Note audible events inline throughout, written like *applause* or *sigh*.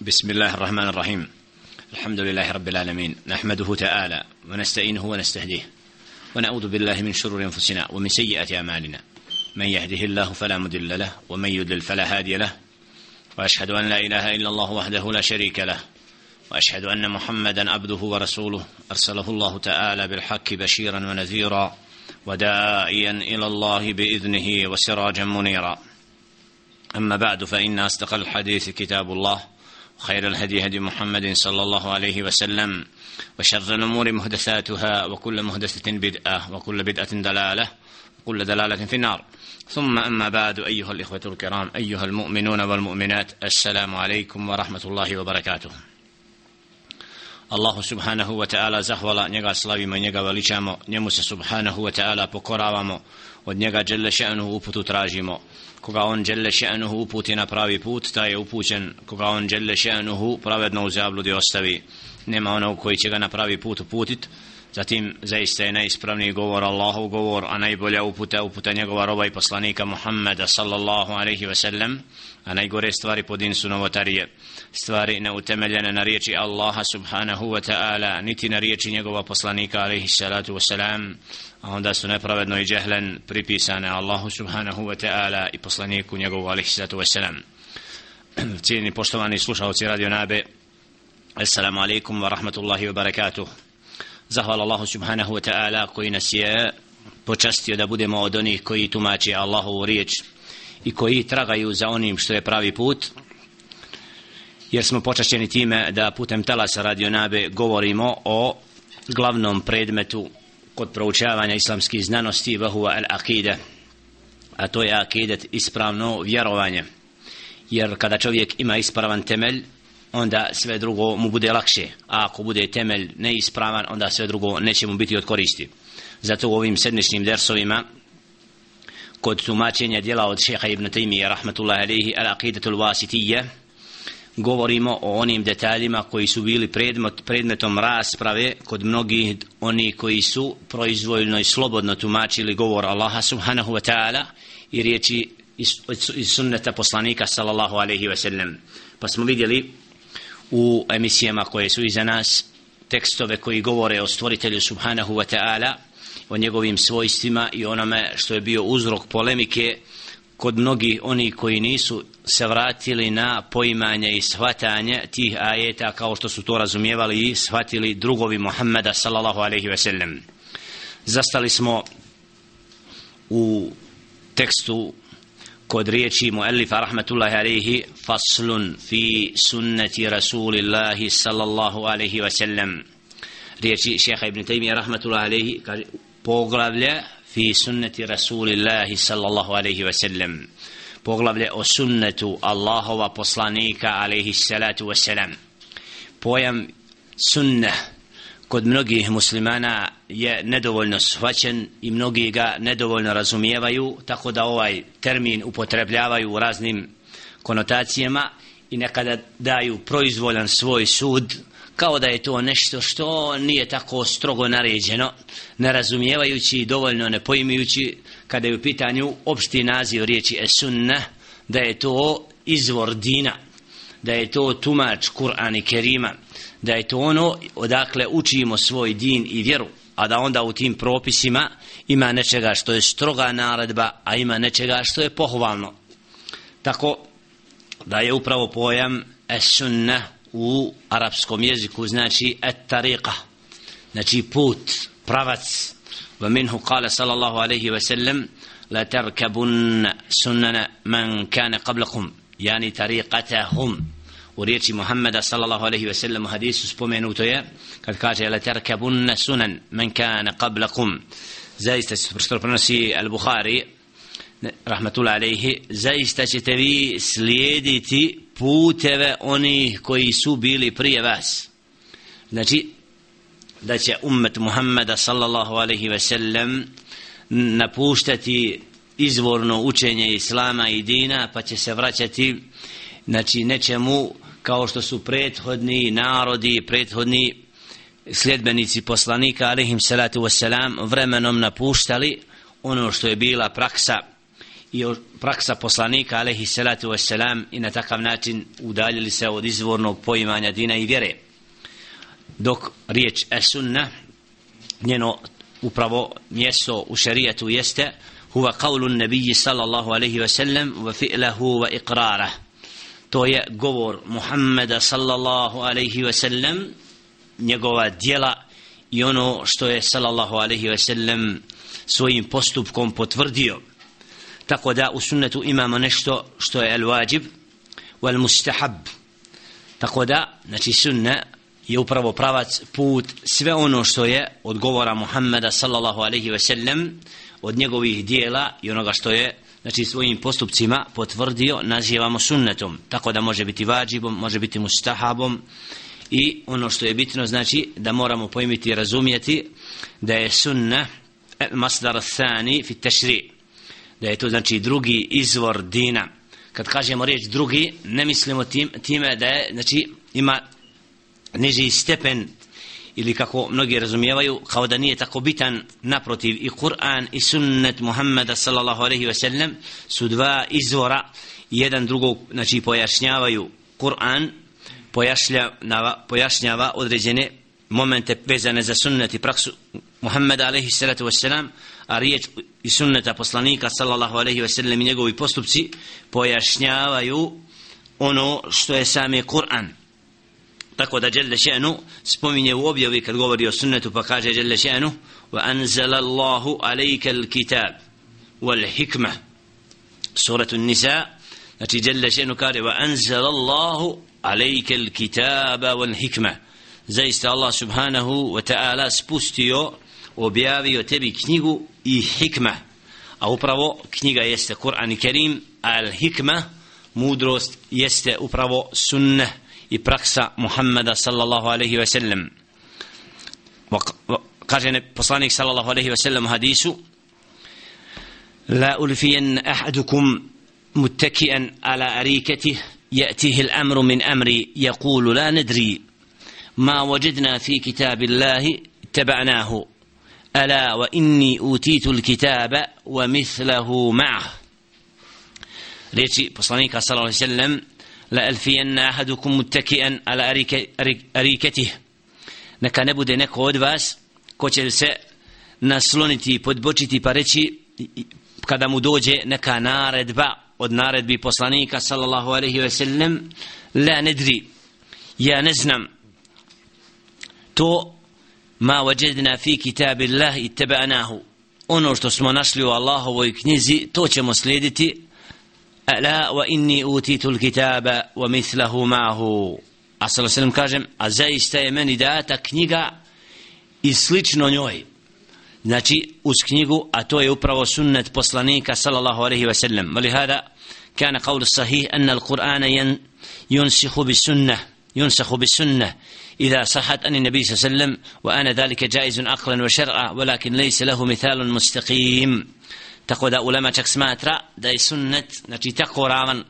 بسم الله الرحمن الرحيم. الحمد لله رب العالمين. نحمده تعالى ونستعينه ونستهديه ونعوذ بالله من شرور أنفسنا ومن سيئات أعمالنا. من يهده الله فلا مضل له ومن يضلل فلا هادي له. وأشهد أن لا إله إلا الله وحده لا شريك له. وأشهد أن محمدا عبده ورسوله. أرسله الله تعالى بالحق بشيرا ونذيرا وداعيا إلى الله بإذنه وسراجا منيرا. أما بعد فإن أصدق الحديث كتاب الله وخير الهدي هدي محمد صلى الله عليه وسلم وشر الأمور محدثاتها وكل محدثه بدعة وكل بدعة دلالة وكل دلالة في النار ثم أما بعد أيها الإخوة الكرام أيها المؤمنون والمؤمنات السلام عليكم ورحمة الله وبركاته Allahu subhanahu wa ta'ala zahvala, njega slavimo i njega veličamo, njemu se subhanahu wa ta'ala pokoravamo, od njega. Koga on dželle še'nuhu uputi na pravi put, taj je upućen, koga on dželle še'nuhu pravedno u zabludi ostavi. Nema onog koji će ga na pravi put uputit, zatim zaista je najispravniji govor Allahov govor, a najbolja uputa uputa njegova roba i poslanika Muhammeda sallallahu alaihi ve sellem, a najgore stvari po din su novotarije. Stvari neutemeljene na riječi Allaha subhanahu wa ta'ala niti na riječi njegova poslanika alaihi salatu wa salam a onda su nepravedno i džehlen pripisane Allahu subhanahu wa ta'ala i poslaniku njegovu alaihi salatu wa salam. *clears throat* Cijeni poštovani slušalci radio nabe assalamu alaikum wa rahmatullahi wa barakatuh zahvala Allahu subhanahu wa ta'ala koji nas je počastio da budemo od onih koji tumači Allahovu riječ i koji tragaju za onim što je pravi put jer smo počašćeni time da putem talasa radio nabe govorimo o glavnom predmetu kod proučavanja islamskih znanosti vahuva al akide a to je akidet ispravno vjerovanje. Jer kada čovjek ima ispravan temelj onda sve drugo mu bude lakše. A ako bude temelj neispravan onda sve drugo neće mu biti od koristi. Zato u ovim sedmičnim dersovima kod tumačenja djela od šeha ibn Taymiye rahmatullahi alaihi al aqidatul wasitije govorimo o onim detaljima koji su bili predmet, predmetom rasprave kod mnogih oni koji su proizvoljno i slobodno tumačili govor Allaha subhanahu wa ta'ala i riječi iz, iz sunneta poslanika sallallahu alaihi wa sallam. Pa smo vidjeli u emisijama koje su iza nas tekstove koji govore o stvoritelju subhanahu wa ta'ala o njegovim svojstvima i onome što je bio uzrok polemike kod mnogi oni koji nisu se vratili na poimanje i shvatanje tih ajeta kao što su to razumijevali i shvatili drugovi Muhammeda sallallahu alaihi ve sellem. Zastali smo u tekstu kod riječi muallifa rahmetullahi alaihi faslun fi sunnati rasulillahi sallallahu alaihi wa sallam Riječi šeha ibn Taymiyyah rahmetullahi alaihi kaže poglavlje fi sunnati rasulillahi sallallahu alaihi wa sallam poglavlje o sunnetu Allahova poslanika alaihi salatu wa salam pojam sunnah kod mnogih muslimana je nedovoljno shvaćen i mnogi ga nedovoljno razumijevaju tako da ovaj termin upotrebljavaju u raznim konotacijama i nekada daju proizvoljan svoj sud kao da je to nešto što nije tako strogo naređeno, ne razumijevajući i dovoljno ne poimajući kada je u pitanju opšti naziv riječi esunna, da je to izvor dina, da je to tumač Kur'an i Kerima, da je to ono odakle učimo svoj din i vjeru, a da onda u tim propisima ima nečega što je stroga naredba, a ima nečega što je pohvalno. Tako da je upravo pojam esunna, u arapskom jeziku znači et tariqa znači put pravac wa minhu qala sallallahu alaihi wa sallam la tarkabun sunnana man kana qablakum yani tariqatahum u riječi Muhammeda sallallahu alaihi ve sellem u hadisu spomenuto je kad kaže la tarkabun sunan man kana qablakum. Zaista se prenosi al-Bukhari rahmatullah alaihi zaista ćete vi slijediti puteve onih koji su bili prije vas. Znači da će ummet Muhammeda sallallahu alaihi ve sellem napuštati izvorno učenje islama i dina pa će se vraćati znači nečemu kao što su prethodni narodi prethodni sljedbenici poslanika alihim salatu wasalam vremenom napuštali ono što je bila praksa i praksa poslanika alaihi salatu wasalam i na takav način udaljili se od izvornog poimanja dina i vjere. Dok riječ esunna njeno upravo mjesto u šarijetu jeste huwa qawlu nabiji sallallahu alaihi wasallam wa fi'lahu wa iqrarah to je govor Muhammeda sallallahu alaihi sellem, njegova dijela i ono što je sallallahu alaihi sellem svojim postupkom potvrdio. Tako da u sunnetu imamo nešto što je al-wajib wal mustahab. Tako da znači sunna je upravo pravac put sve ono što je od govora Muhammeda sallallahu alaihi ve sellem od njegovih dijela i onoga što je znači svojim postupcima potvrdio nazivamo sunnetom. Tako da može biti vađibom može biti mustahabom. I ono što je bitno znači da moramo pojmiti i razumijeti da je sunna e, masdar thani fi tešri da je to znači drugi izvor dina. Kad kažemo riječ drugi ne mislimo tim, time da je znači ima niži stepen ili kako mnogi razumijevaju kao da nije tako bitan naprotiv i Kur'an i sunnet Muhammeda sallallahu alaihi ve sellem su dva izvora. Jedan drugog znači pojašnjavaju Kur'an pojašnjava, pojašnjava određene momente vezane za sunnet i praksu Muhammeda alaihi salatu sellem a riječ i sunneta poslanika sallallahu alaihi wasallam i njegovi postupci pojašnjavaju ono što je sami Kur'an tako da Jelle še'nu spominje u objavi kad govori o sunnetu pa kaže Jelle še'nu wa anzala Allahu alejka kitab wal hikma. Suratu nisa znači Jelle še'nu kaže wa anzala Allahu alejka kitab wal hikma. Zaista Allah subhanahu wa ta'ala spustio objavio tebi knjigu i hikma. A upravo knjiga jeste Kur'an i Kerim al hikma mudrost jeste upravo sunnah i praksa Muhammeda sallallahu alaihi ve sellem kaže ne poslanik sallallahu alaihi ve sellem u hadisu la ulfijen ahadukum متكئا على أريكته يأتيه الأمر من أمري يقول لا ندري ما وجدنا في كتاب الله اتبعناه ألا وإني أوتيت الكتاب ومثله معه ريتي بصانيك صلى الله عليه وسلم لألفين أحدكم متكئا على أريكته neka ne bude neko od vas ko će se nasloniti i podbočiti pa reći kada mu dođe neka naredba od naredbi poslanika sallallahu alaihi ve sellem la nedri ja ne znam to ma wajadna fi kitab Allah ittaba'nahu ono što smo našli u Allahovoj knjizi to ćemo slijediti ألا وإني أوتيت الكتاب ومثله معه. أصلا سلم كاجم أزايست يمني داتا كنيغا i slično njoj. Znači uz knjigu a to je upravo sunnet poslanika sallallahu alejhi ve sellem ولهذا كان قول الصحيح أن القرآن ينسخ بالسنة ينسخ بالسنة إذا صحت أن النبي صلى الله عليه وسلم وأنا ذلك جائز عقلا وشرعا ولكن ليس له مثال مستقيم tako da ulema čak smatra da je sunnet znači tako ravan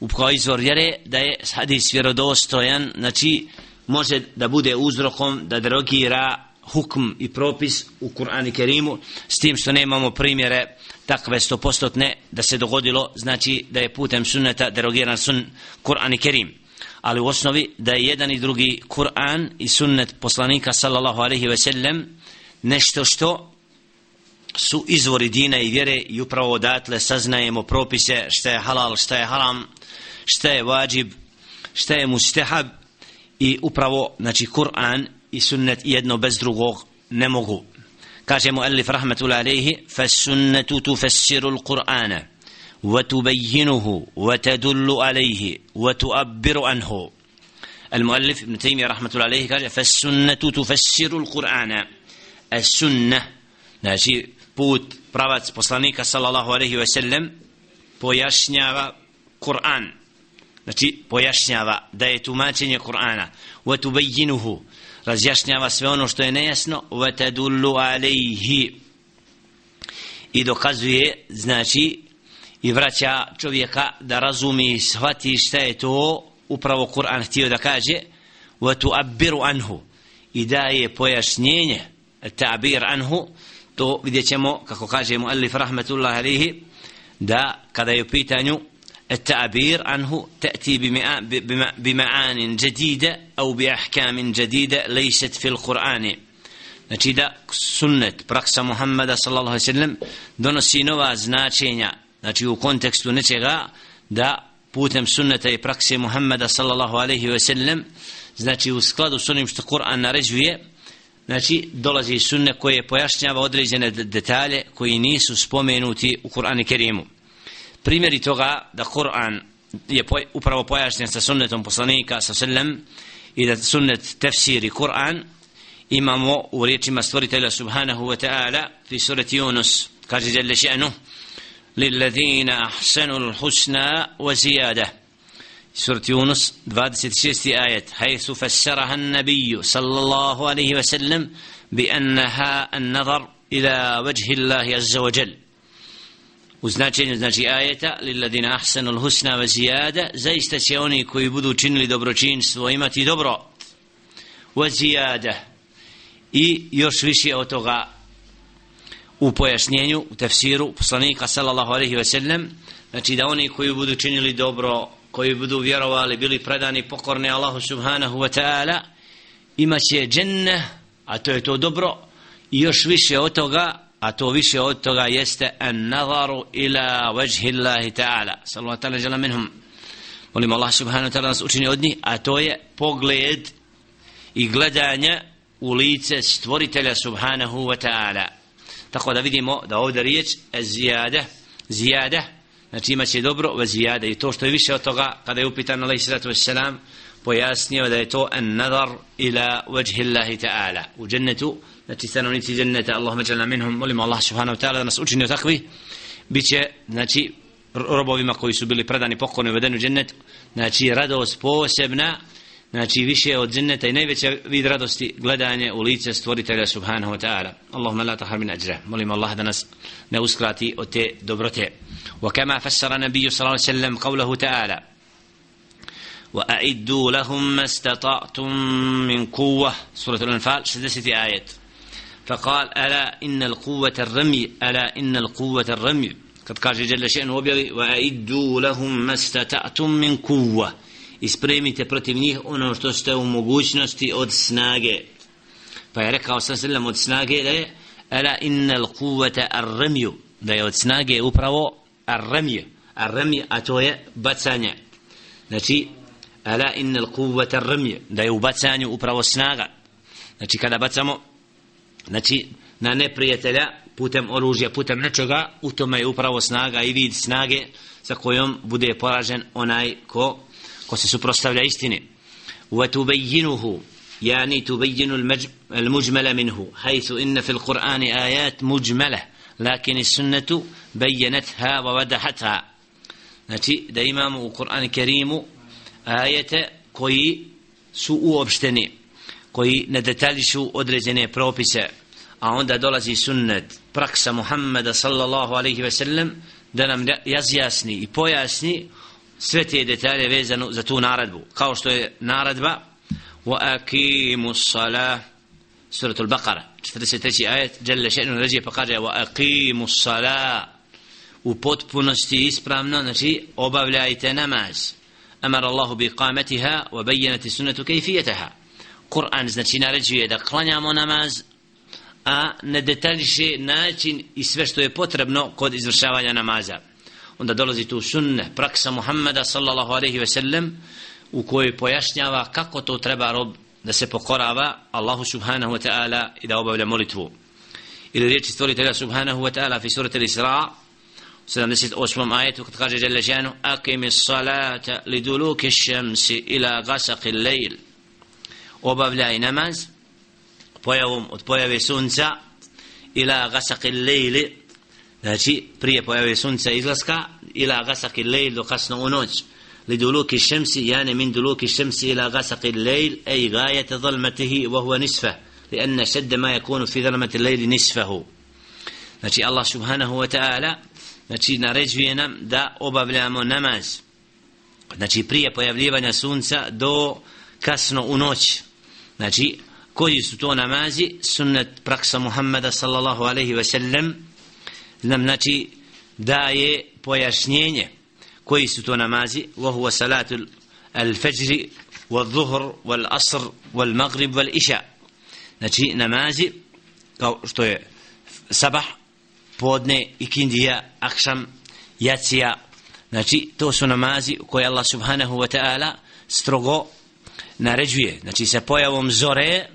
u kao izvor vjere da je hadis vjerodostojan znači može da bude uzrokom da derogira hukm i propis u Kur'an i Kerimu s tim što nemamo primjere takve stopostotne da se dogodilo znači da je putem sunneta derogiran sun Kur'an i Kerim. Ali u osnovi da je jedan i drugi Kur'an i sunnet poslanika sallallahu alaihi ve sellem nešto što su izvori dina i vjere i upravo odatle saznajemo propise šta je halal, šta je haram, šta je vađib, šta je mustahab i upravo, znači, Kur'an i sunnet jedno bez drugog ne mogu. Kaže mu Elif rahmetullahi alaihi, fa sunnetu tufassiru l'Qur'ana, wa tubayyinuhu, wa tadullu alaihi, wa tuabbiru anhu. المؤلف ابن تيمية رحمة الله عليه قال فالسنة تفسر القرآن السنة znači put pravac poslanika sallallahu alejhi ve sellem pojašnjava Kur'an. Znači pojašnjava da je tumačenje Kur'ana. Wa tubayyinuhu razjašnjava sve ono što je nejasno wa tadullu alayhi i dokazuje znači i vraća čovjeka da razumi i shvati šta je to upravo Kur'an htio da kaže wa tuabbiru anhu. I daje pojašnjenje ta'bir anhu to vidjet ćemo kako kaže mu Alif Rahmetullah alihi da kada je u pitanju التعبير عنه تأتي بمعان جديدة أو بأحكام جديدة ليست في القرآن Znači da sunnet, praksa Muhammada sallallahu alaihi sallam donosi nova značenja, znači u kontekstu nečega da putem sunneta i prakse Muhammada sallallahu alaihi sallam znači u skladu s onim što Kur'an naređuje, znači dolazi sunne koje pojašnjava određene detalje koji nisu spomenuti u Kur'anu Kerimu. Primjeri toga da Kur'an je upravo pojašnjen sa sunnetom poslanika sa sallam i da sunnet tefsiri Kur'an imamo u riječima stvoritelja subhanahu wa ta'ala fi surati Yunus kaže jelle še'nu للذين أحسنوا الحسنى وزيادة سورة يونس 26 آية حيث فسرها النبي صلى الله عليه وسلم بأنها النظر إلى وجه الله عز وجل وزناčenje znači ajeta lilladina ahsanul husna wa ziyada zaista će oni koji budu činili dobročinstvo imati dobro wa ziyada i još više od toga u pojašnjenju u tefsiru poslanika sallallahu alejhi ve sellem znači da oni koji budu činili dobro koji budu vjerovali bili predani pokorni Allahu subhanahu wa ta'ala imaće dženne a to je to dobro i još više od toga a to više od toga jeste an nazaru ila vajhi Allahi ta'ala. Sallallahu ta'ala jala minhum. Molim Allah subhanahu wa ta'ala nas učini od njih a to je pogled i gledanje u lice stvoritelja subhanahu wa ta'ala. Tako da vidimo da ovdje riječ zijade zijade znači ima će dobro va zijade. I to što je više od toga kada je upitan alaih sallatu wassalam pojasnio da je to an nazar ila vajhi Allahi ta'ala. U džennetu znači stanovnici dženneta Allahumma džalna minhum molimo Allah subhanahu wa ta'ala da nas učini od takvi bit će znači robovima koji su bili predani pokorni uvedeni u džennet znači radost posebna znači više od dženneta i najveća vid radosti gledanje u lice stvoritelja subhanahu wa ta'ala Allahumma la tahar min ajra molimo Allah da nas ne uskrati od te dobrote wa kama fassara nabiju sallallahu alaihi sallam qavlahu ta'ala وأعدوا لهم ما استطعتم من قوة سورة الأنفال 60 آيات فقال ألا إن القوة الرمي ألا إن القوة الرمي قد قال جل شأنه وبيغي وأعدوا لهم ما استطعتم من قوة ispremite protiv njih ono što ste u mogućnosti od snage. Pa je rekao sam sallam od snage da je ala innal kuvata arremju da je od snage upravo arremje arremje a to je bacanje. Znači ala innal kuvata arremje da je u bacanju upravo snaga. Znači kada bacamo znači na neprijatelja putem oružja, putem nečega, u tome je upravo snaga i vid snage sa kojom bude poražen onaj ko, ko se suprostavlja istini. وتبينه يعني تبين المجمل منه حيث إن في القرآن آيات مجملة لكن السنة بينتها ووضحتها znači da imamo u Kur'an Kerimu ajete koji su uopšteni koji ne detaljišu određene propise a onda dolazi sunnet praksa Muhammeda sallallahu alaihi ve sellem da nam razjasni i pojasni sve te detalje vezano za tu naredbu. Kao što je naredba wa akimu salah suratul Baqara 43. ajet Jelle še'nu ređe pa kaže wa akimu sala u potpunosti ispravno znači obavljajte namaz. Amar Allahu bi qamatiha wa bayyanati sunnatu kayfiyataha. Kur'an znači naređuje da klanjamo namaz a ne detaljiše način i sve što je potrebno kod izvršavanja namaza onda dolazi tu sunne praksa Muhammeda sallallahu alaihi ve sellem u kojoj pojašnjava kako to treba rob da se pokorava Allahu subhanahu wa ta'ala i da obavlja molitvu ili riječi stvoritelja subhanahu wa ta'ala fi surati Isra 78. ajetu kad kaže Jelle Žanu Akimi salata li duluki šemsi ila gasaki lejl obavljaj namaz pojavom od pojave sunca ila gasaki lejli znači prije pojave sunca izlaska ila gasaki lejl do kasno u noć لدلوك الشمس يعني من دلوك الشمس إلى غسق الليل أي غاية ظلمته وهو نصفه لأن شد ما يكون في ظلمة الليل نصفه znači Allah subhanahu wa ta'ala znači naređuje nam da obavljamo namaz znači prije pojavljivanja sunca do kasno u noć znači koji su to namazi sunnet praksa Muhammeda sallallahu alaihi ve sellem nam znači daje pojašnjenje koji su to namazi. Wa salatu al-fajr wal-dhuhr wal-asr wal-maghrib wal-isha. Znači namazi kao što je sabah podne ikindija akšam jacija. Znači to su namazi koje Allah subhanahu wa ta'ala strogo naređuje. Znači sa pojavom zore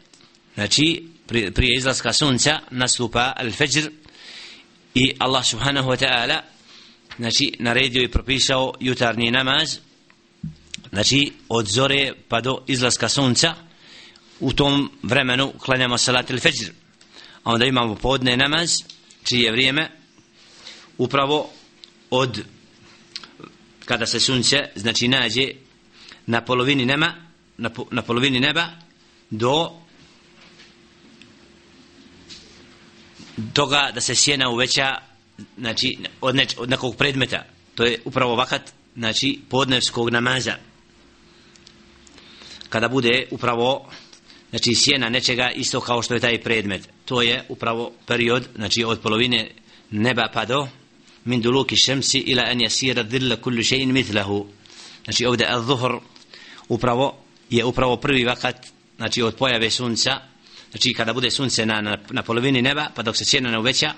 znači prije izlaska sunca nastupa al-fajr i Allah subhanahu wa ta'ala znači naredio i propisao jutarnji namaz znači od zore pa do izlaska sunca. U tom vremenu klanjamo salat al-fajr a onda imamo podne namaz čije vrijeme? Upravo od kada se sunce znači nađe na polovini nema na, na polovini neba do toga da se sjena uveća znači od, neč, od nekog predmeta. To je upravo vakat znači podnevskog namaza. Kada bude upravo znači sjena nečega isto kao što je taj predmet. To je upravo period znači od polovine neba pa do min duluki šemsi ila an jasira dhilla kullu še'in mitlahu znači ovdje al-zuhr upravo je upravo prvi vakat znači od pojave sunca znači kada bude sunce na, na, na polovini neba pa dok se sjena ne uveća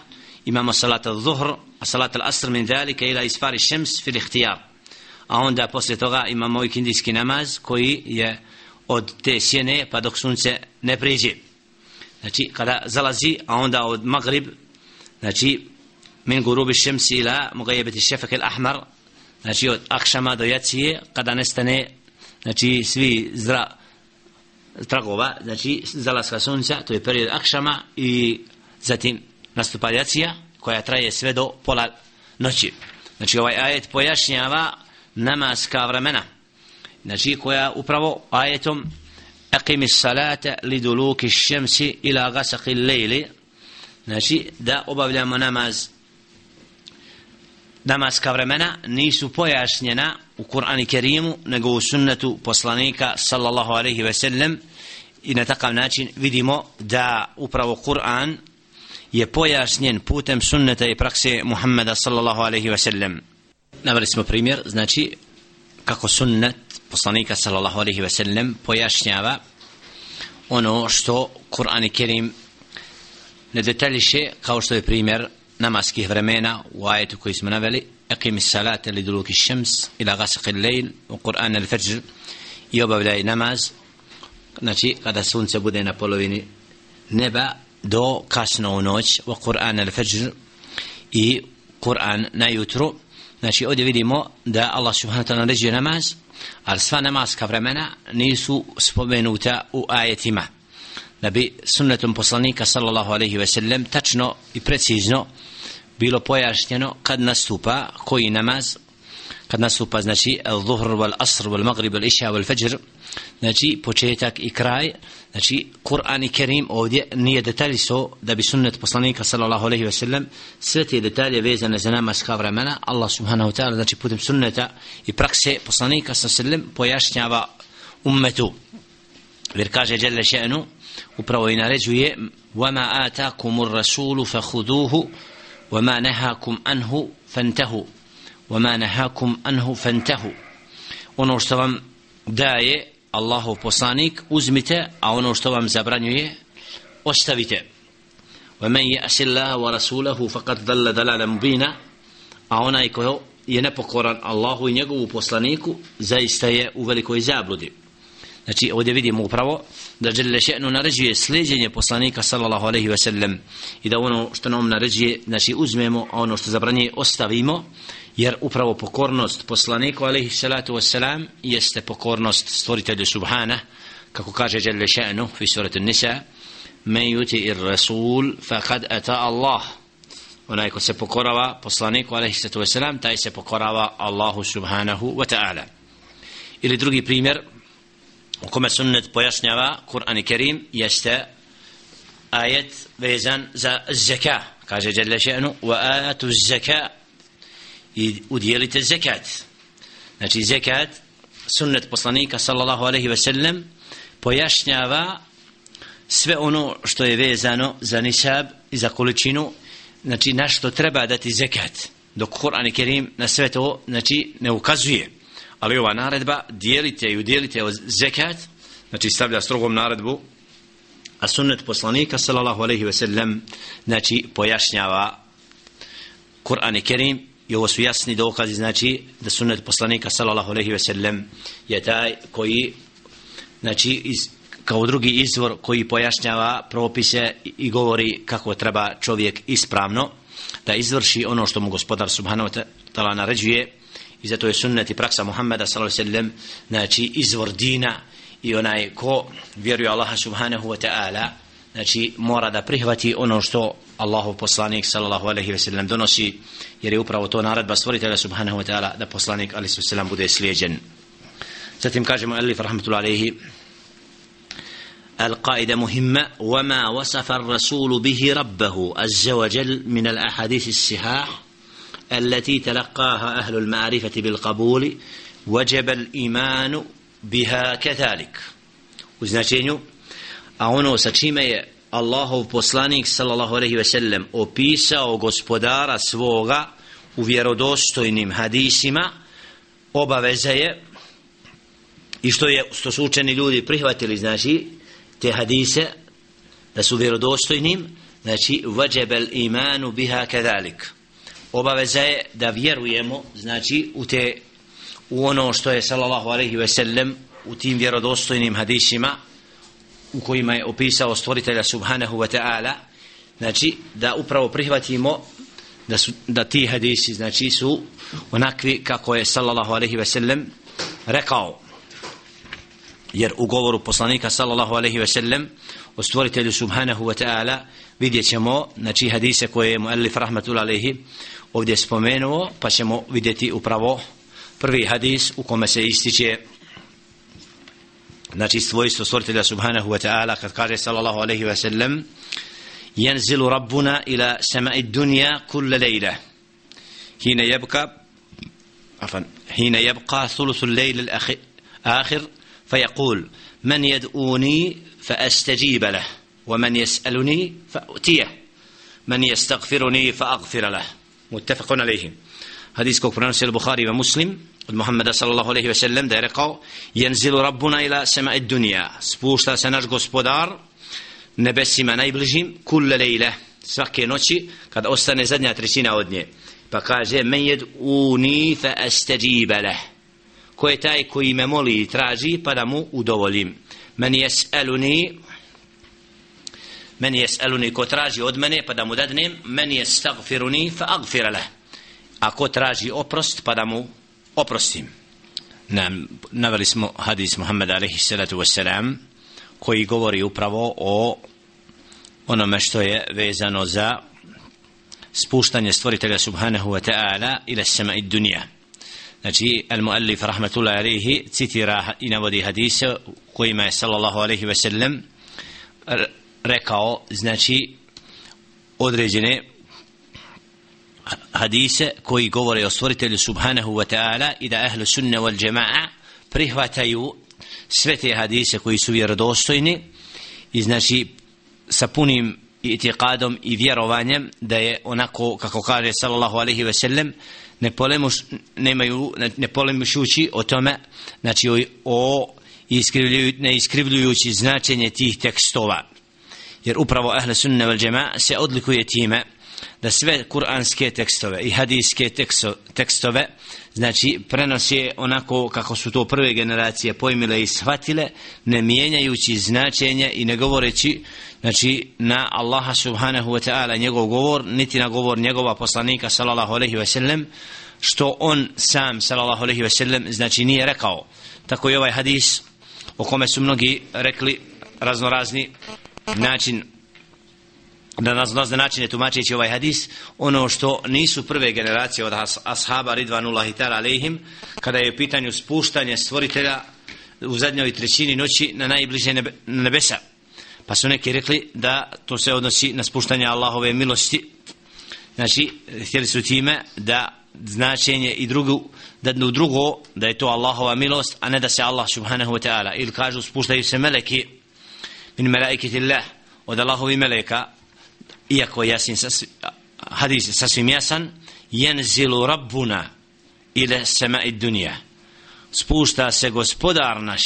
imamo salat al-zuhr a salat al-asr min dalika ila isfari šems fil ihtijar a onda posle toga imamo i kindijski namaz koji je od te sjene pa dok sunce ne priđe. Znači kada zalazi a onda od magrib znači min gurubi šemsi ila mugajebeti šefak il ahmar znači od akšama do jacije kada nestane znači svi zra tragova znači zalaska sunca to je period akšama i zatim nastupaljacija koja traje sve do pola noći. Znači ovaj ajet pojašnjava namaska vremena. Znači koja upravo ajetom aqimi salata li duluki šemsi ila gasaki lejli znači da obavljamo namaz namaska vremena nisu pojašnjena u Kur'ani Kerimu nego u sunnetu poslanika sallallahu alaihi ve sellem. I na takav način vidimo da upravo Kur'an je pojašnjen putem sunneta i prakse Muhammeda sallallahu alaihi ve sellem. Navali smo primjer znači kako sunnet poslanika sallallahu alaihi ve sellem pojašnjava ono što Kur'an i Kerim ne detaljiše kao što je primjer namaskih vremena u ajetu koji smo naveli اقيم الصلاة لدلوك الشمس إلى غسق الليل وقرآن الفجر يوبب لأي نماز نتي قد سونس بودين بولوين نبا دو قاسنا ونوش وقرآن الفجر اي قرآن نايوترو نتي اودي فيديمو دا الله سبحانه وتعالى رجي نماز السفا نماز vremena nisu spomenuta u آيتما da bi sunnetom poslanika sallallahu alaihi ve sellem tačno i precizno bilo pojašnjeno kad nastupa koji namaz. Kad nastupa znači al-zuhr wal-asr wal-maghrib wal-isha wal-fajr znači početak i kraj. Znači Kur'an i Kerim ovdje nije detalji so da bi sunnet poslanika sallallahu alejhi ve sellem sve te detalje vezane za namazska vremena. Allah subhanahu wa ta'ala znači putem sunneta i prakse poslanika sallallahu alejhi ve sellem pojašnjava ummetu. Jer kaže dželle še'nu upravo i naređuje وَمَا آتَاكُمُ الرَّسُولُ فَخُذُوهُ وما نهاكم عنه فانتهوا وما نهاكم عنه فانتهوا ono što vam daje Allahov poslanik uzmite a ono što vam zabranjuje ostavite ومن يأس الله ورسوله فقد ضل ضلالا مبينا a onaj ko je nepokoran Allahu i njegovu poslaniku zaista je u velikoj zabludi znači ovdje vidimo upravo da žele še'nu naređuje sljeđenje poslanika sallallahu alaihi ve sellem i da ono što nam naređuje znači uzmemo a ono što zabranje ostavimo jer upravo pokornost poslaniku alaihi salatu ve selam jeste pokornost stvoritelju subhana kako kaže žele še'nu fi suratu nisa men yuti ir rasul faqad ata Allah. Onaj ko se pokorava poslaniku alaihi salatu ve selam taj se pokorava Allahu subhanahu wa ta'ala. Ili drugi primjer u kome sunnet pojašnjava Kur'an i Kerim jeste ajet vezan za zeka kaže Jelle še'nu wa ajatu zeka i udjelite zekat. Znači zekat sunnet poslanika sallallahu alaihi ve sellem pojašnjava sve ono što je vezano za nisab i za količinu znači na što treba dati zekat. Dok Kur'an i Kerim na sve to znači ne ukazuje ali ova naredba dijelite i dijelite od zekat znači stavlja strogom naredbu a sunnet poslanika sallallahu alaihi ve sellem znači pojašnjava Kur'an i Kerim i ovo su jasni dokazi znači da sunnet poslanika sallallahu alaihi ve sellem je taj koji znači iz, kao drugi izvor koji pojašnjava propise i govori kako treba čovjek ispravno da izvrši ono što mu gospodar subhanahu wa ta'ala naređuje i zato je sunnet i praksa Muhammeda sallallahu alaihi sallam znači izvor dina i onaj ko vjeruje Allaha subhanahu wa ta'ala znači mora da prihvati ono što Allahu poslanik sallallahu alaihi wa sallam donosi jer je upravo to naredba stvoritelja subhanahu wa ta'ala da poslanik alaihi wa sallam bude slijeđen zatim kažemo alif rahmatullahi alaihi القاعدة مهمة وما وصف الرسول به ربه عز وجل من الأحاديث الصحاح التي تلقاها أهل المعرفة بالقبول وجب الإيمان بها كذلك وزناشينيو أعنو سكشيمة Allahov poslanik sallallahu alejhi ve sellem opisao gospodara svoga u vjerodostojnim hadisima obaveza je i što je što su učeni ljudi prihvatili znači te hadise da su vjerodostojnim znači vajebel imanu biha kadalik obaveza je da vjerujemo znači u te u ono što je sallallahu alejhi ve sellem u tim vjerodostojnim hadisima u kojima je opisao stvoritelja subhanahu wa ta'ala znači da upravo prihvatimo da, su, da ti hadisi znači su onakvi kako je sallallahu alejhi ve sellem rekao. Jer u govoru poslanika sallallahu alejhi ve sellem o stvoritelju subhanahu wa ta'ala vidjet ćemo znači hadise koje je muallif rahmatul alejhi ovdje spomenuo pa ćemo vidjeti upravo prvi hadis u kome se ističe znači svojstvo stvoritelja subhanahu wa ta'ala kad kaže sallallahu alejhi ve sellem ينزل ربنا إلى سماء الدنيا كل ليلة حين يبقى عفوا حين يبقى ثلث الليل الآخر فيقول من يدعوني فأستجيب له ومن يسألني فأؤتيه من يستغفرني فأغفر له متفق عليه حديث كوك برنسي البخاري ومسلم محمد صلى الله عليه وسلم da je rekao ينزل ربنا إلى سماء الدنيا spušta se naš gospodar nebesima najbližim kulle lejle svake noći kad ostane zadnja trećina od nje pa kaže men jed uni fa astajiba leh ko je taj koji me moli i traži pa da mu udovolim men jes'aluni men jes'aluni ko traži od mene pa da mu dadnem men jestagfiruni fa agfira leh a ko traži oprost pa da mu oprostim. Nam, naveli smo hadis Muhammed alaihi salatu wassalam koji govori upravo o onome što je vezano za spuštanje stvoritelja subhanahu wa ta'ala ila sema i dunija znači al muallif rahmatullahi alaihi citira i navodi hadise kojima je sallallahu alaihi wa sallam rekao znači određene hadise koji govore o stvoritelju subhanahu wa ta'ala i da ahlu sunne wal jama'a prihvataju sve te hadise koji su vjerodostojni i znači sa punim itiqadom i vjerovanjem da je onako kako kaže sallallahu alaihi ve sellem ne polemuš, nemaju, ne polemušući o tome znači o, o iskrivljuju, ne iskrivljujući značenje tih tekstova. Jer upravo ahle sunne vel džema se odlikuje time da sve kuranske tekstove i hadijske tekstove znači prenose onako kako su to prve generacije pojmile i shvatile ne mijenjajući značenje i ne govoreći znači na Allaha subhanahu wa ta'ala njegov govor niti na govor njegova poslanika sallallahu alaihi wa sallam što on sam sallallahu alaihi wa sallam znači nije rekao. Tako i ovaj hadis o kome su mnogi rekli raznorazni način na nas načine tumačeći ovaj hadis ono što nisu prve generacije od ashaba ridvanullahi ta'ala alejhim kada je u pitanju spuštanje stvoritelja u zadnjoj trećini noći na najbliže nebe, nebesa. Pa su neki rekli da to se odnosi na spuštanje Allahove milosti. Znači htjeli su time da značenje i drugu da u drugo da je to Allahova milost a ne da se Allah subhanahu wa ta'ala. Ili kažu spuštaju se meleki min melaikitillah od Allahovi meleka iako je jasin hadis sasvim jasan jenzilu rabbuna ila sema i dunija spušta se gospodar naš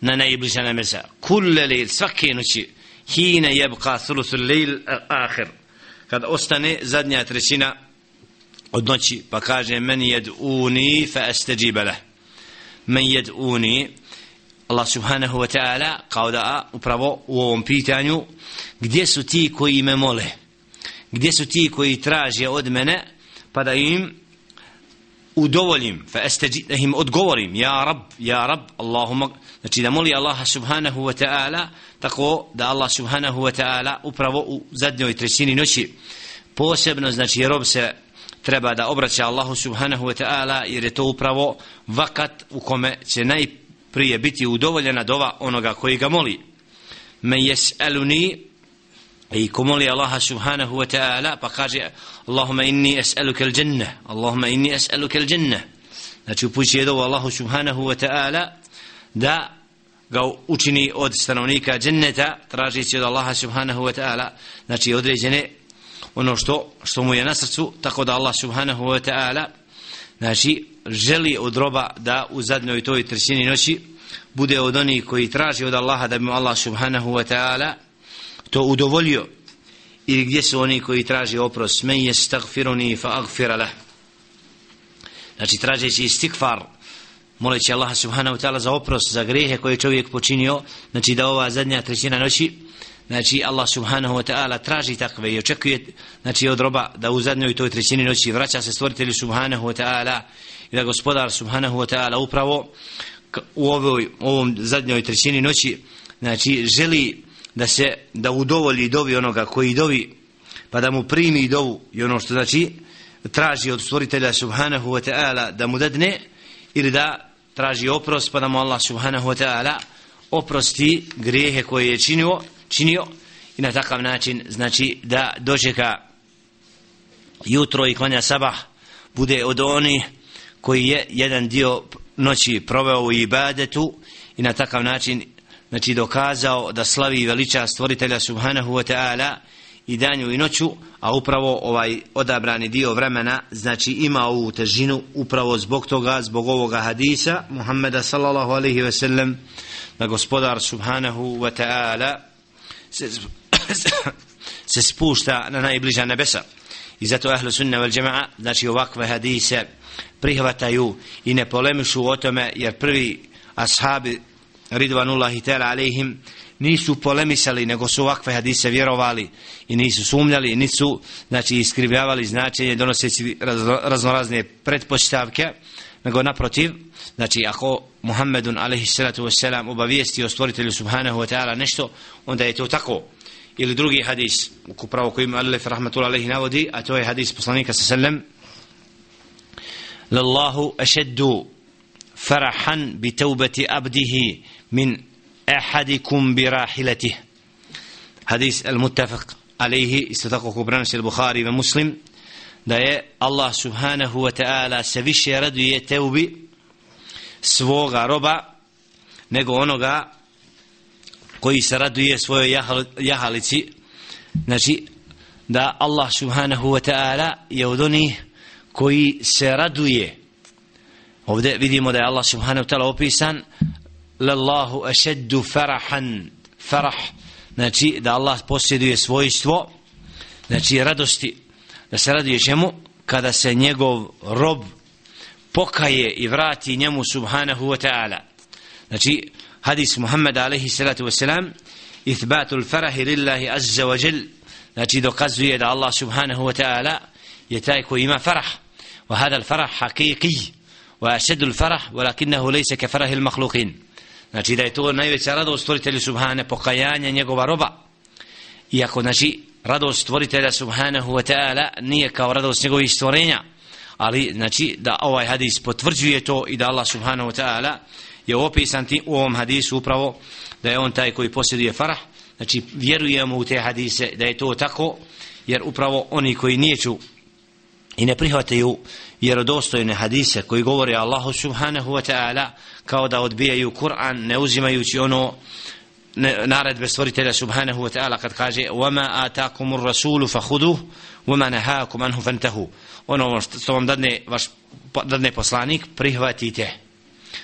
na najbliža nemeza kulle lejl svake noći hine jebka thuluthu lejl ahir kad ostane zadnja trećina od noći pa kaže men jed uni fa esteđibele men jed uni Allah subhanahu wa ta'ala kao da upravo u ovom pitanju gdje su ti koji me mole? Gdje su ti koji traže od mene pa da im udovoljim? Fa esteđi, da im odgovorim ja rab, ja rab Allahumma znači da moli Allah subhanahu wa ta'ala tako da Allah subhanahu wa ta'ala upravo u zadnjoj trećini noći posebno znači rob se treba da obraća Allahu subhanahu wa ta'ala jer je to upravo vakat u kome će najprije prije biti udovoljena dova onoga koji ga moli. Men yes'aluni i ko moli Allaha subhanahu wa ta'ala pa kaže Allahumma inni es'aluka al-jannah Allahumma inni es'aluka al-jannah znači upući je dovu Allahu subhanahu wa ta'ala da ga učini od stanovnika dženneta tražići od Allaha subhanahu wa ta'ala znači određene ono što što mu je na srcu tako da Allah subhanahu wa ta'ala znači želi od roba da u zadnjoj toj trećini noći bude od onih koji traži od Allaha da bi mu Allah subhanahu wa ta'ala to udovolio ili gdje su oni koji traži oprost? Men je stagfiruni fa agfira lah. Znači tražeći istikfar moleći Allah subhanahu wa ta'ala za oprost za grehe koje čovjek počinio znači da ova zadnja trećina noći znači Allah subhanahu wa ta'ala traži takve i očekuje znači od roba da u zadnjoj toj trećini noći vraća se stvoritelju subhanahu wa ta'ala i da gospodar subhanahu wa ta'ala upravo u ovoj, ovom zadnjoj trećini noći znači želi da se da udovolji dovi onoga koji dovi pa da mu primi dovu i ono što znači traži od stvoritelja subhanahu wa ta'ala da mu dadne ili da traži oprost pa da mu Allah subhanahu wa ta'ala oprosti grijehe koje je činio činio i na takav način znači da dočeka jutro i klanja sabah bude od onih koji je jedan dio noći proveo u ibadetu i na takav način znači dokazao da slavi veliča stvoritelja subhanahu wa ta'ala i danju i noću, a upravo ovaj odabrani dio vremena znači ima ovu težinu upravo zbog toga, zbog ovoga hadisa Muhammeda sallallahu alaihi ve sellem da gospodar subhanahu wa ta'ala se, *coughs* se spušta na najbliža nebesa. I zato ahlu sunna wal jama'a znači ovakve hadise prihvataju i ne polemišu o tome jer prvi ashabi ridvanullahi ta'ala alejhim nisu polemisali nego su ovakve hadise vjerovali i nisu sumnjali i nisu znači iskrivljavali značenje donoseći raznorazne pretpostavke nego naprotiv znači ako Muhammedun alaihi salatu wasalam obavijesti o stvoritelju subhanahu wa ta'ala nešto onda je to tako. Ili drugi hadis upravo koji ima Alif rahmatullah alaihi navodi a to je hadis poslanika sa sallam لله أشد فرحا بتوبة أبده من أحدكم براحلته حديث المتفق عليه استطاقه برانس البخاري ومسلم داية الله سبحانه وتعالى سفيش يرد يتوبي svoga roba nego onoga koji se raduje svojoj jahalici. Znači da Allah subhanahu wa ta'ala je od onih koji se raduje. Ovdje vidimo da je Allah subhanahu wa ta'ala opisan lallahu ašeddu farahan farah. Znači da Allah posjeduje svojstvo znači radosti. Da se raduje čemu? Kada se njegov rob pokaje i vrati njemu subhanahu wa ta'ala. Znači hadis Muhammed alaihi salatu wasalam ithbatu farahi lillahi azza wa jel znači dokazuje da Allah subhanahu wa ta'ala je taj koji ima farah. وهذا الفرح حقيقي وأشد الفرح ولكنه ليس كفرح المخلوقين Znači da je to najveća radost stvoritelju Subhane, pokajanja njegova roba. Iako, znači, radost stvoritelja Subhanahu wa ta'ala nije kao radost njegovih stvorenja. Ali, znači, da ovaj hadis potvrđuje to i da Allah Subhanahu wa ta'ala je opisan ti u ovom hadisu upravo da je on taj koji posjeduje farah. Znači, vjerujemo u te hadise da je to tako, jer upravo oni koji nijeću i ne prihvataju vjerodostojne hadise koji govore Allahu subhanahu wa ta'ala kao da odbijaju Kur'an ne uzimajući ono naredbe stvoritelja subhanahu wa ta'ala kad kaže وَمَا آتَاكُمُ الرَّسُولُ فَخُدُهُ وَمَا نَهَاكُمْ أَنْهُ فَانْتَهُ ono što vam dadne vaš dadne poslanik prihvatite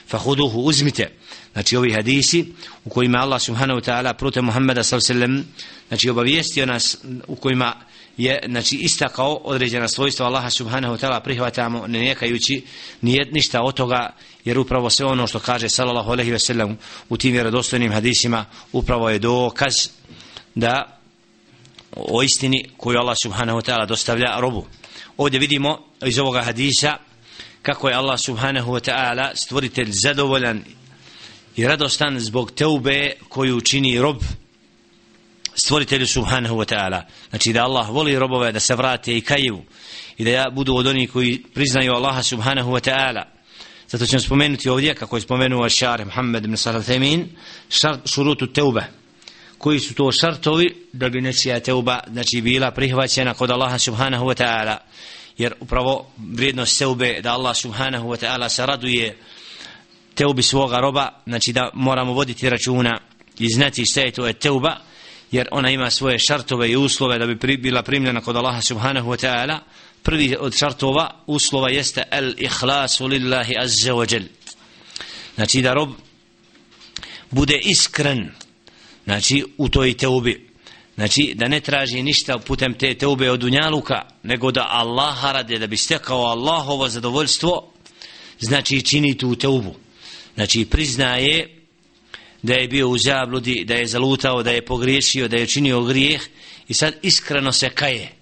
fahuduhu uzmite znači ovi hadisi u kojima Allah subhanahu wa ta'ala prute Muhammeda sallam znači obavijestio nas u kojima je znači istakao određena svojstva Allaha subhanahu wa ta'ala prihvatamo ne nekajući nije ništa od toga jer upravo sve ono što kaže sallallahu alejhi ve sellem u tim vjerodostojnim hadisima upravo je dokaz da o istini koju Allah subhanahu wa ta'ala dostavlja robu. Ovdje vidimo iz ovoga hadisa kako je Allah subhanahu wa ta'ala stvoritelj zadovoljan i radostan zbog teube koju čini rob stvoritelju subhanahu wa ta'ala. Znači da Allah voli robove da se vrate i kaju i da ja budu od onih koji priznaju Allaha subhanahu wa ta'ala. Zato ćemo spomenuti ovdje kako je spomenuo šar Muhammed ibn Salah Themin šurutu teuba. koji su to šartovi da bi nečija teuba znači bila prihvaćena kod Allaha subhanahu wa ta'ala? Jer upravo vrijednost teube da Allah subhanahu wa ta'ala se raduje teubi svoga roba znači da moramo voditi računa i znati šta je to je teuba jer ona ima svoje šartove i uslove da bi pri, bila primljena kod Allaha subhanahu wa ta'ala. Prvi od šartova uslova jeste el ihlasu lillahi azza wa jel znači da rob bude iskren znači u toj teubi. Znači da ne traži ništa putem te teube od dunjaluka nego da Allaha rade da bi stekao Allahovo zadovoljstvo znači čini tu teubu. Znači priznaje da je bio u zabludi, da je zalutao, da je pogriješio, da je činio grijeh i sad iskreno se kaje.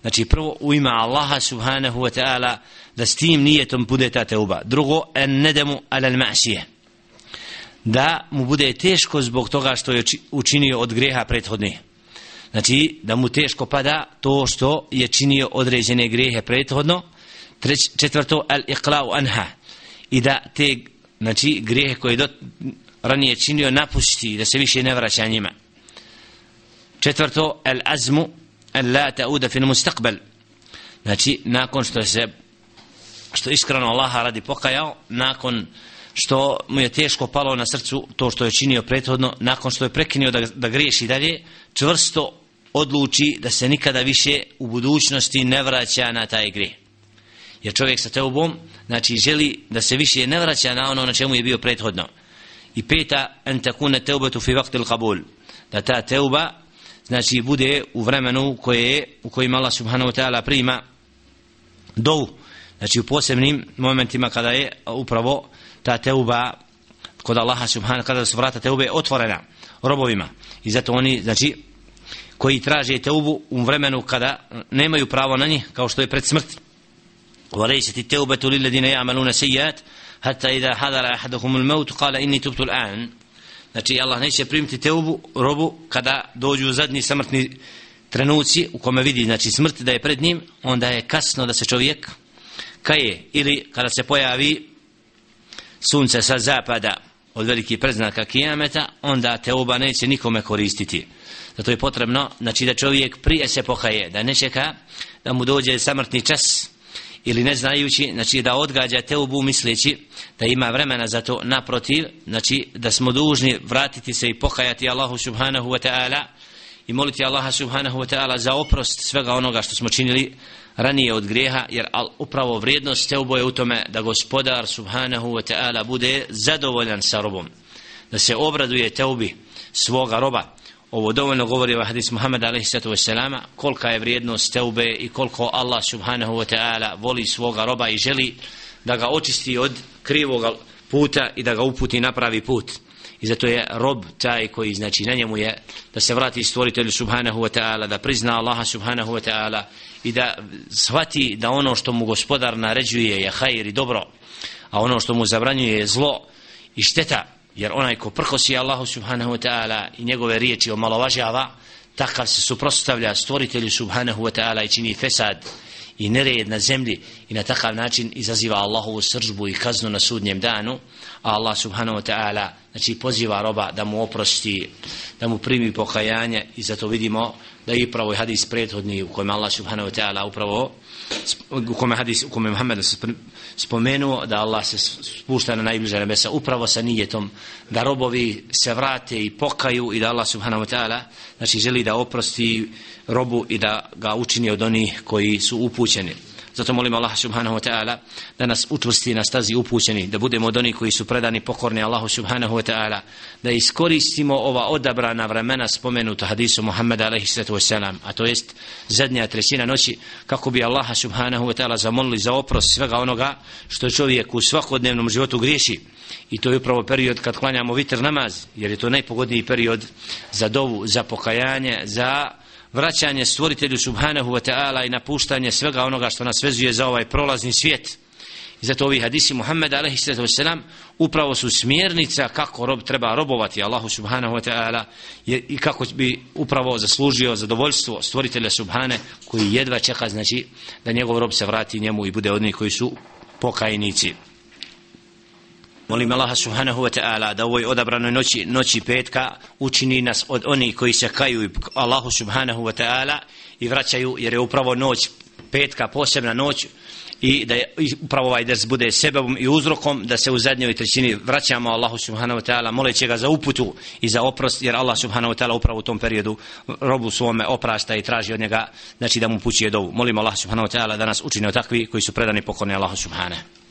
Znači prvo u ima Allaha subhanahu wa ta'ala da s tim nijetom bude ta teuba. Drugo, en nedemu alal ma'sije da mu bude teško zbog toga što je učinio od greha prethodne. Znači, da mu teško pada to što je činio određene grehe prethodno. Treć, četvrto, al iqla'u anha. I da te, znači, grehe koje do, ranije činio napusti, da se više ne vraća njima. Četvrto, el azmu, el la ta'uda fin mustaqbal. Znači, nakon što se, što iskreno Allaha radi pokajao, nakon što mu je teško palo na srcu to što je činio prethodno, nakon što je prekinio da, da griješi dalje, čvrsto odluči da se nikada više u budućnosti ne vraća na taj grijeh. Jer čovjek sa teubom, znači želi da se više ne vraća na ono na čemu je bio prethodno. I peta, en takune teubetu fi vakti l-kabul. Da ta teuba, znači bude u vremenu koje, u kojima Allah subhanahu wa ta'ala prima dovu. Znači u posebnim momentima kada je upravo ta teuba kod Allaha subhanahu kada su vrata teube otvorena robovima i zato oni znači koji traže teubu u vremenu kada nemaju pravo na njih kao što je pred smrt وليست التوبة للذين يعملون سيئات حتى إذا al-maut qala inni tubtu تبت الآن znači Allah neće primiti teubu robu kada dođu zadnji smrtni trenuci u kome vidi znači smrt da je pred njim onda je kasno da se čovjek kaje ili kada se pojavi sunce sa zapada od velikih preznaka kijameta onda teuba neće nikome koristiti. Zato je potrebno znači da čovjek prije se pokaje da ne čeka da mu dođe smrtni čas ili ne znajući, znači da odgađa te misleći da ima vremena za to naprotiv, znači da smo dužni vratiti se i pokajati Allahu subhanahu wa ta'ala i moliti Allaha subhanahu wa ta'ala za oprost svega onoga što smo činili ranije od grijeha, jer al, upravo vrijednost te uboje u tome da gospodar subhanahu wa ta'ala bude zadovoljan sa robom. Da se obraduje teubi svoga roba. Ovo dovoljno govori o hadis Muhammed a.s. kolika je vrijednost teube i koliko Allah subhanahu wa ta'ala voli svoga roba i želi da ga očisti od krivog puta i da ga uputi na pravi put. I zato je rob taj koji znači na njemu je da se vrati stvoritelju subhanahu wa ta'ala, da prizna Allaha subhanahu wa ta'ala i da shvati da ono što mu gospodar naređuje je hajir i dobro, a ono što mu zabranjuje je zlo i šteta, jer onaj ko prkosi Allahu subhanahu wa ta'ala i njegove riječi omalovažava, takav se suprostavlja stvoritelju subhanahu wa ta'ala i čini fesad i nered na zemlji i na takav način izaziva Allahovu sržbu i kaznu na sudnjem danu, a Allah subhanahu wa ta'ala znači poziva roba da mu oprosti da mu primi pokajanje i zato vidimo da je upravo hadis prethodni u kojem Allah subhanahu wa ta'ala upravo u kome hadis u kome Muhammed se spomenuo da Allah se spušta na najbliža nebesa upravo sa nijetom da robovi se vrate i pokaju i da Allah subhanahu wa ta'ala znači želi da oprosti robu i da ga učini od onih koji su upućeni Zato molim Allah subhanahu wa ta'ala da nas učvrsti na stazi upućeni, da budemo od onih koji su predani pokorni Allahu subhanahu wa ta'ala, da iskoristimo ova odabrana vremena spomenuta hadisu Muhammeda alaihi sallatu wasalam, a to jest zadnja trećina noći, kako bi Allah subhanahu wa ta'ala zamolili za oprost svega onoga što čovjek u svakodnevnom životu griješi. I to je upravo period kad klanjamo vitr namaz, jer je to najpogodniji period za dovu, za pokajanje, za vraćanje stvoritelju subhanahu wa ta'ala i napuštanje svega onoga što nas vezuje za ovaj prolazni svijet. I zato ovi hadisi Muhammed a.s. upravo su smjernica kako rob treba robovati Allahu subhanahu wa ta'ala i kako bi upravo zaslužio zadovoljstvo stvoritelja subhane koji jedva čeka znači da njegov rob se vrati njemu i bude od njih koji su pokajnici. Molim Allaha subhanahu wa ta'ala da ovoj odabranoj noći, noći petka učini nas od onih koji se kaju Allahu subhanahu wa ta'ala i vraćaju jer je upravo noć petka posebna noć i da je upravo ovaj ders bude sebebom i uzrokom da se u zadnjoj trećini vraćamo Allahu subhanahu wa ta'ala moleći ga za uputu i za oprost jer Allah subhanahu wa ta'ala upravo u tom periodu robu svome oprašta i traži od njega znači da mu pućuje dovu. Molim Allah subhanahu wa ta'ala da nas učini od takvi koji su predani pokorni Allahu subhanahu.